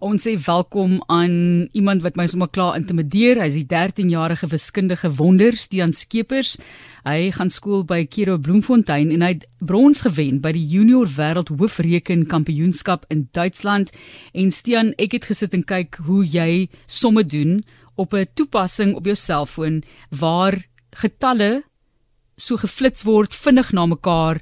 Ons sê welkom aan iemand wat my sommer klaar intimideer. Hy's die 13-jarige wiskundige wonder, Stean Skeepers. Hy gaan skool by Kiro Bloemfontein en hy het brons gewen by die Junior Wêreld Hoofreken Kampioenskap in Duitsland. En Stean, ek het gesit en kyk hoe jy somme doen op 'n toepassing op jou selfoon waar getalle so geflits word vinnig na mekaar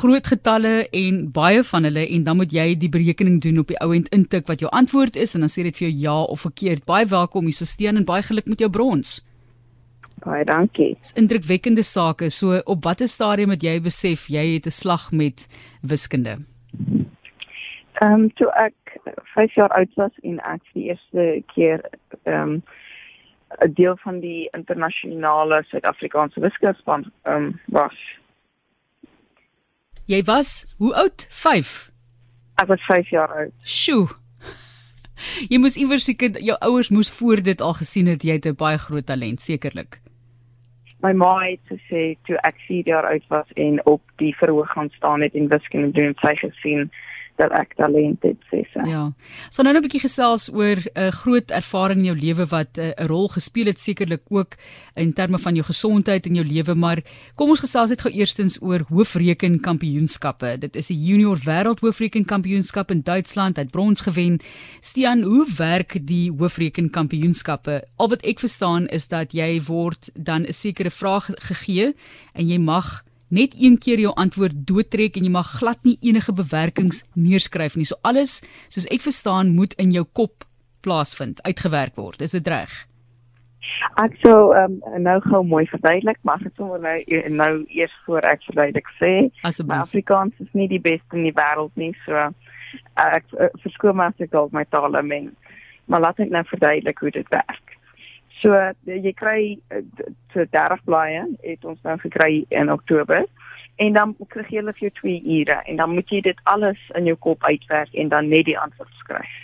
groot getalle en baie van hulle en dan moet jy die berekening doen op die ou end intik wat jou antwoord is en dan sê dit vir jou ja of verkeerd. Baie welkom hier so steen en baie geluk met jou brons. Baie dankie. Dis indrukwekkende sake. So op watter stadium het jy besef jy het 'n slag met wiskunde? Ehm um, toe ek 5 jaar oud was en ek vir die eerste keer ehm um, 'n deel van die internasionale Suid-Afrikaanse wiskundespan ehm um, was Jy was hoe oud? 5. Ek was 5 jaar oud. Sjoe. Jy moes iewers seker jou ouers moes voor dit al gesien het jy het 'n baie groot talent sekerlik. My ma het gesê toe ek 4 jaar oud was en op die verhoog gaan staan het en wiskunde doen, sy gesien dat ek talent het sê sy. Ja. So nou 'n bietjie gesels oor 'n uh, groot ervaring in jou lewe wat eh, 'n uh, rol gespeel het sekerlik ook in terme van jou gesondheid in jou lewe, maar kom ons gesels net gou eerstens oor hoofreken kampioenskappe. Dit is die junior wêreld hoofreken kampioenskap in Duitsland, het brons gewen. Stian, hoe werk die hoofreken kampioenskappe? Al wat ek verstaan is dat jy word dan 'n sekere vraag gegee en jy mag net een keer jou antwoord doodtrek en jy mag glad nie enige bewerkings neerskryf nie. So alles, soos ek verstaan, moet in jou kop plaasvind, uitgewerk word. Is dit reg? Ek sou um, nou gou mooi verduidelik, maar ek sommer nou nou eers voor ek verduidelik sê, Afrikaans is nie die beste in die wêreld nie, so uh, ek uh, verskoon my as ek dalk my taal meng. Maar laat ek nou verduidelik hoe dit werk. So jy kry so 30 blaaie het ons nou gekry in Oktober en dan kry jy hulle vir jou 2 ure en dan moet jy dit alles in jou kop uitwerk en dan net die antwoord skryf.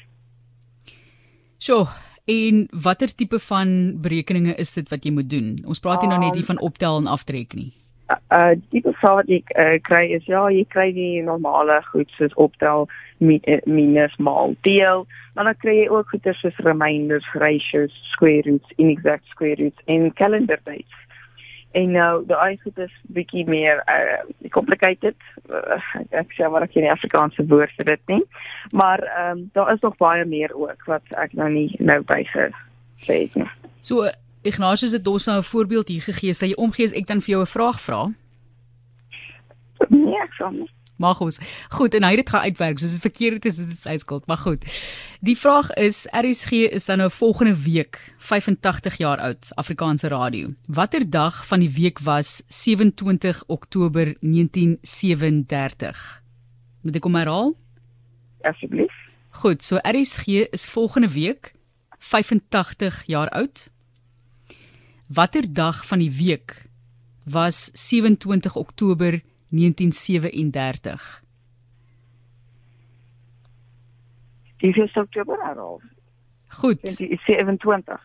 So, en watter tipe van berekeninge is dit wat jy moet doen? Ons praat hier um, nou net hier van optel en aftrek nie. Uh die bevel wat jy uh, kry is ja, jy kry die normale goed soos optel minus maal deel maar dan kry jy ook goeie soos reminders ratios square roots inexact square roots en calendar dates. En nou die uitsit is bietjie meer uh, complicated. Uh, ek sê maar ek ken die Afrikaanse woord vir dit nie. Maar um, daar is nog baie meer ook wat ek nou nie nou by sê nie. So Ignatius het ons nou 'n voorbeeld hier gegee sê jy omgee as ek dan vir jou 'n vraag vra Nee, nie Mag ons. Goed, en hy het dit gaan uitwerk. So dit verkeerd is dit sy skuld, maar goed. Die vraag is RSG is dan nou volgende week 85 jaar oud, Afrikaanse radio. Watter dag van die week was 27 Oktober 1937? Moet ek kom herhaal? Asseblief. Goed, so RSG is volgende week 85 jaar oud. Watter dag van die week was 27 Oktober 1937? 1937. Die 1 Oktober al. Goed. 27.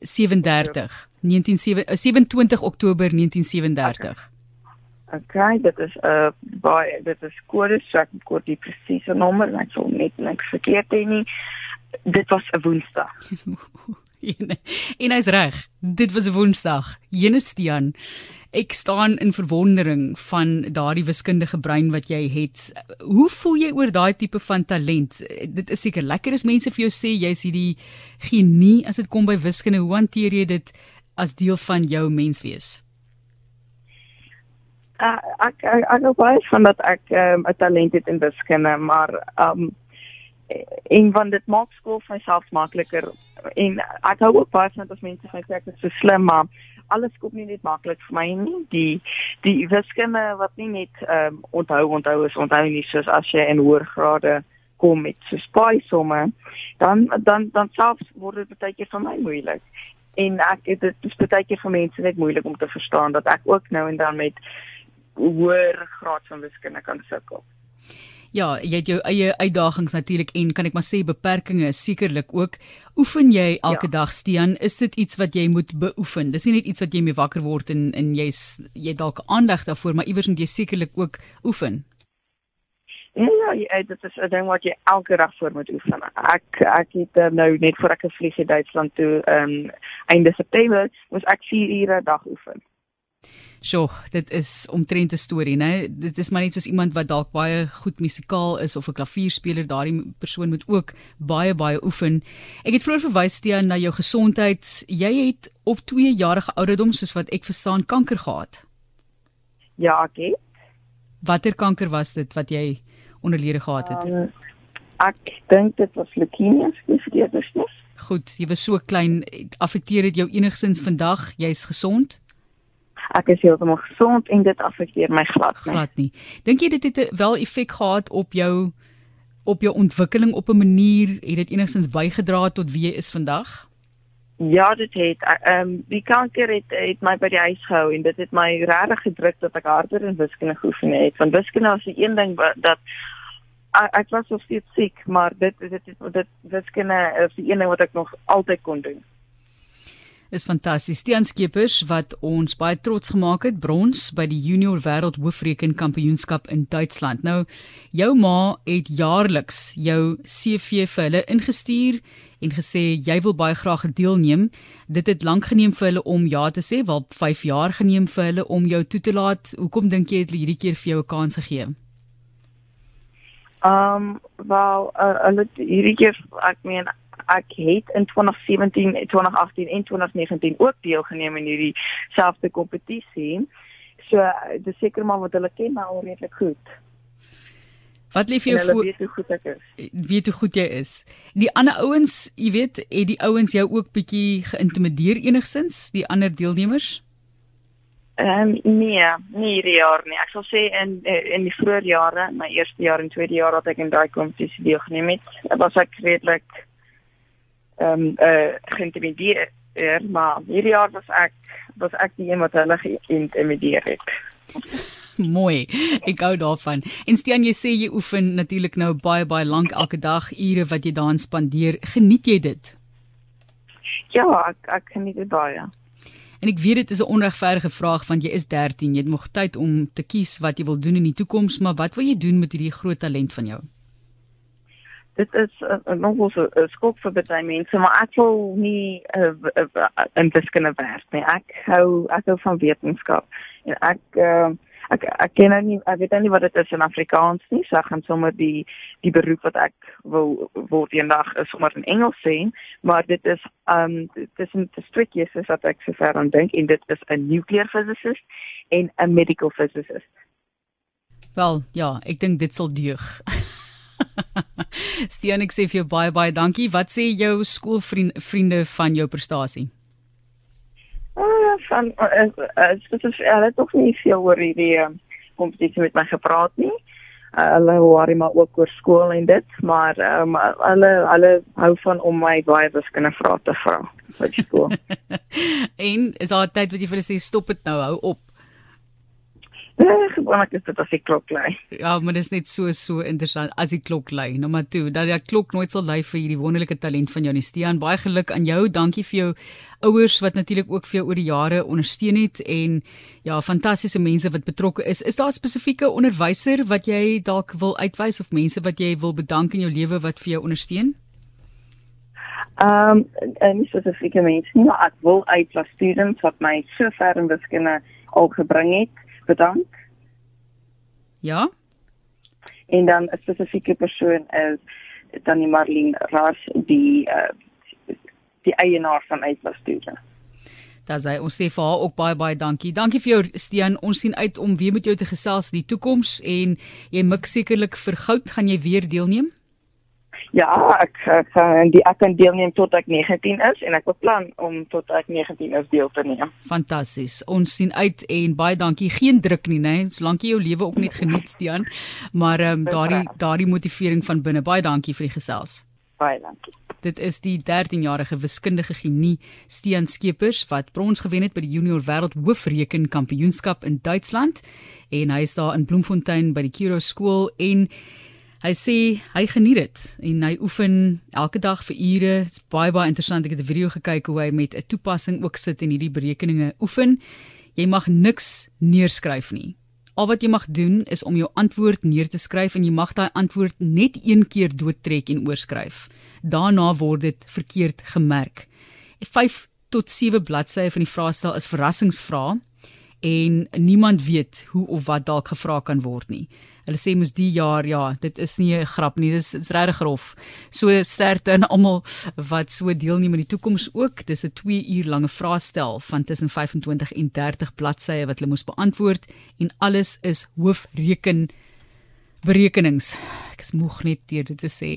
37. 1927 Oktober 1937. Oké, okay, dit is 'n uh, baie dit is kode, so ek kort die presiese nommer, ek sal net niks verkeerd hê nie. Dit was 'n Woensdag. en hy's reg. Dit was Woensdag. Jenestian ek staan in verwondering van daardie wiskundige brein wat jy het. Hoe voel jy oor daai tipe van talent? Dit is seker lekker as mense vir jou sê jy's hierdie genie as dit kom by wiskunde. Hoe hanteer jy dit as deel van jou menswees? Uh, ek ek ek hoop baie van dat ek ehm, 'n um, talent het in wiskunde, maar um en want dit maak skool vir myself makliker en ek hou ook baie van dat mense sê ek is so slim maar alles kom nie net maklik vir my nie. Die die wiskunde wat nie net ehm um, onthou onthou is onthou nie soos as jy in hoër grade kom met so spy somme, dan dan dan selfs word dit baie keer vir my moeilik. En ek dit is baie keer vir mense net moeilik om te verstaan dat ek ook nou en dan met hoër graad van wiskunde kan sukkel. Ja, jy het jou eie uitdagings natuurlik en kan ek maar sê beperkings sekerlik ook. Oefen jy elke ja. dag steen? Is dit iets wat jy moet beoefen? Dis nie net iets wat jy mee wakker word en en jy's jy dalk aandag daarvoor, maar iewers moet jy sekerlik ook oefen. Ja, ja, ja, dit is 'n ding wat jy elke dag voor moet oefen. Ek ek het uh, nou net voor ek gevlieg het Duitsland toe, ehm um, einde September, moes ek 4 ure 'n dag oefen. Sjoe, dit is omtrent 'n storie, né? Dit is maar net soos iemand wat dalk baie goed musikaal is of 'n klavierspeler, daardie persoon moet ook baie baie oefen. Ek het vroeër verwys Stean na jou gesondheid. Jy het op 2 jarige ouderdom, soos wat ek verstaan, kanker gehad. Ja, ek het. Watter kanker was dit wat jy onderlede gehad het? Um, ek dink dit was leukemie, verkeerd is nie. Goed, jy was so klein, affekteer dit jou enigsins vandag? Jy's gesond? Ek is heeltemal gesond en dit affekteer my glad nie. Glad nie. Dink jy dit het wel effek gehad op jou op jou ontwikkeling op 'n manier het dit enigstens bygedra tot wie jy is vandag? Ja, dit het ehm um, die kanker het het my by die huis gehou en dit het my regtig gedruk dat ek harder in wiskunde geoefen het. Want wiskunde was die een ding wat dat ek was so steeds siek, maar dit dit dit, dit wiskunde is die een ding wat ek nog altyd kon doen. Is fantasties. Stean Skeepers wat ons baie trots gemaak het, brons by die Junior Wêreld Hoofrekenkampioenskap in Duitsland. Nou, jou ma het jaarliks jou CV vir hulle ingestuur en gesê jy wil baie graag deelneem. Dit het lank geneem vir hulle om ja te sê, wel 5 jaar geneem vir hulle om jou toe te laat. Hoekom dink jy het hulle hierdie keer vir jou 'n kans gegee? Ehm, um, wel, uh, hulle hierdie keer ek meen ek het in 2017, 2018 en 2019 ook deelgeneem in hierdie selfde kompetisie. So dis seker maar wat hulle ken nou redelik goed. Wat lief jou voor weet hoe goed ek is. Weet hoe goed jy is. Die ander ouens, jy weet, het die ouens jou ook bietjie geïntimideer enigsins, die ander deelnemers? Ehm um, nee, nie hierdie jaar nie. Ek sal sê in in die vroeë jare, my eerste jaar en tweede jaar wat ek in daai kompetisie deelgeneem het, was ek redelik ehm um, eh uh, geïntimideer, maar hierdie jaar was ek was ek die een wat hulle geïntimideer het. Mooi. Ek gou daarvan. En Stean, jy sê jy oefen natuurlik nou baie baie lank elke dag, ure wat jy daarin spandeer. Geniet jy dit? Ja, ek ek geniet dit baie. En ek weet dit is 'n onregverdige vraag want jy is 13, jy het nog tyd om te kies wat jy wil doen in die toekoms, maar wat wil jy doen met hierdie groot talent van jou? Dit is 'n nogal so 'n skok vir baie mense, maar ek wil nie 'n wiskunde werk nie. Ek hou ek hou van wetenskap. En ek uh, ek ek ken nie ek weet nie wat dit is in Afrikaans nie. So ek gaan sommer die die beroep wat ek wil word eendag is sommer in Engels sê, maar dit is um dit is 'n strikkie is wat ek sover aan dink en dit is 'n nuclear physicist en 'n medical physicist. Wel, ja, ek dink dit sal deug. Stean, ek sê vir jou baie baie dankie. Wat sê jou skoolvriende van jou prestasie? Uh, van uh, uh, dit is hulle het nog nie veel oor hierdie uh, kompetisie met my gepraat nie. Uh, hulle worry maar ook oor skool en dit, maar um, hulle hulle hou van om my baie wiskunde vrae te vra vir skool. en is daar tyd wat jy vir hulle sê stop dit nou, hou op? Nee, gewoonlik is dit as die klok lui. Ja, maar dit is net so so interessant as die klok lui. Maar toe, dat die klok nooit sal lui vir hierdie wonderlike talent van jou nie. Stean, baie geluk aan jou. Dankie vir jou ouers wat natuurlik ook vir jou oor die jare ondersteun het en ja, fantastiese mense wat betrokke is. Is daar 'n spesifieke onderwyser wat jy dalk wil uitwys of mense wat jy wil bedank in jou lewe wat vir jou ondersteun? Ehm, um, en spesifieke mense, nie, maar ek wil uitwys students wat my so ver in wiskunde al gebring het bedank. Ja. En dan 'n spesifieke persoon is dan die Marlene Ras die uh, die eienaar van Uitlas Studio. Daar sê ons sê vir haar ook baie baie dankie. Dankie vir jou Stean. Ons sien uit om weer met jou te gesels in die toekoms en jy mik sekerlik vir goud gaan jy weer deelneem? Ja, ek gaan die ek kan deelneem tot ek 19 is en ek beplan om tot ek 19 is deel te neem. Fantasties. Ons sien uit en baie dankie. Geen druk nie, né? Solank jy jou lewe ook net geniet, Stean. Maar ehm um, daardie daardie motivering van binne. Baie dankie vir die gesels. Baie dankie. Dit is die 13-jarige wiskundige genie Stean Skeepers wat brons gewen het by die Junior Wêreld Hoofrekenkampioenskap in Duitsland en hy is daar in Bloemfontein by die Kiro skool en Hy sê hy geniet dit en hy oefen elke dag vir ure. Dit's baie baie interessant. Ek het 'n video gekyk hoe hy met 'n toepassing ook sit en hierdie berekeninge oefen. Jy mag niks neerskryf nie. Al wat jy mag doen is om jou antwoord neer te skryf en jy mag daai antwoord net een keer doodtrek en oorskryf. Daarna word dit verkeerd gemerk. 5 tot 7 bladsye van die vraestel is verrassingsvrae en niemand weet hoe of wat dalk gevra kan word nie. Hulle sê mos die jaar ja, dit is nie 'n grap nie, dis dit's regtig grof. So sterkte aan almal wat so deelneem in die toekoms ook. Dis 'n 2 uur lange vraestel van tussen 25 en 30 bladsye wat hulle moes beantwoord en alles is hoofreken berekenings. Ek is moeg net deur dit te sê.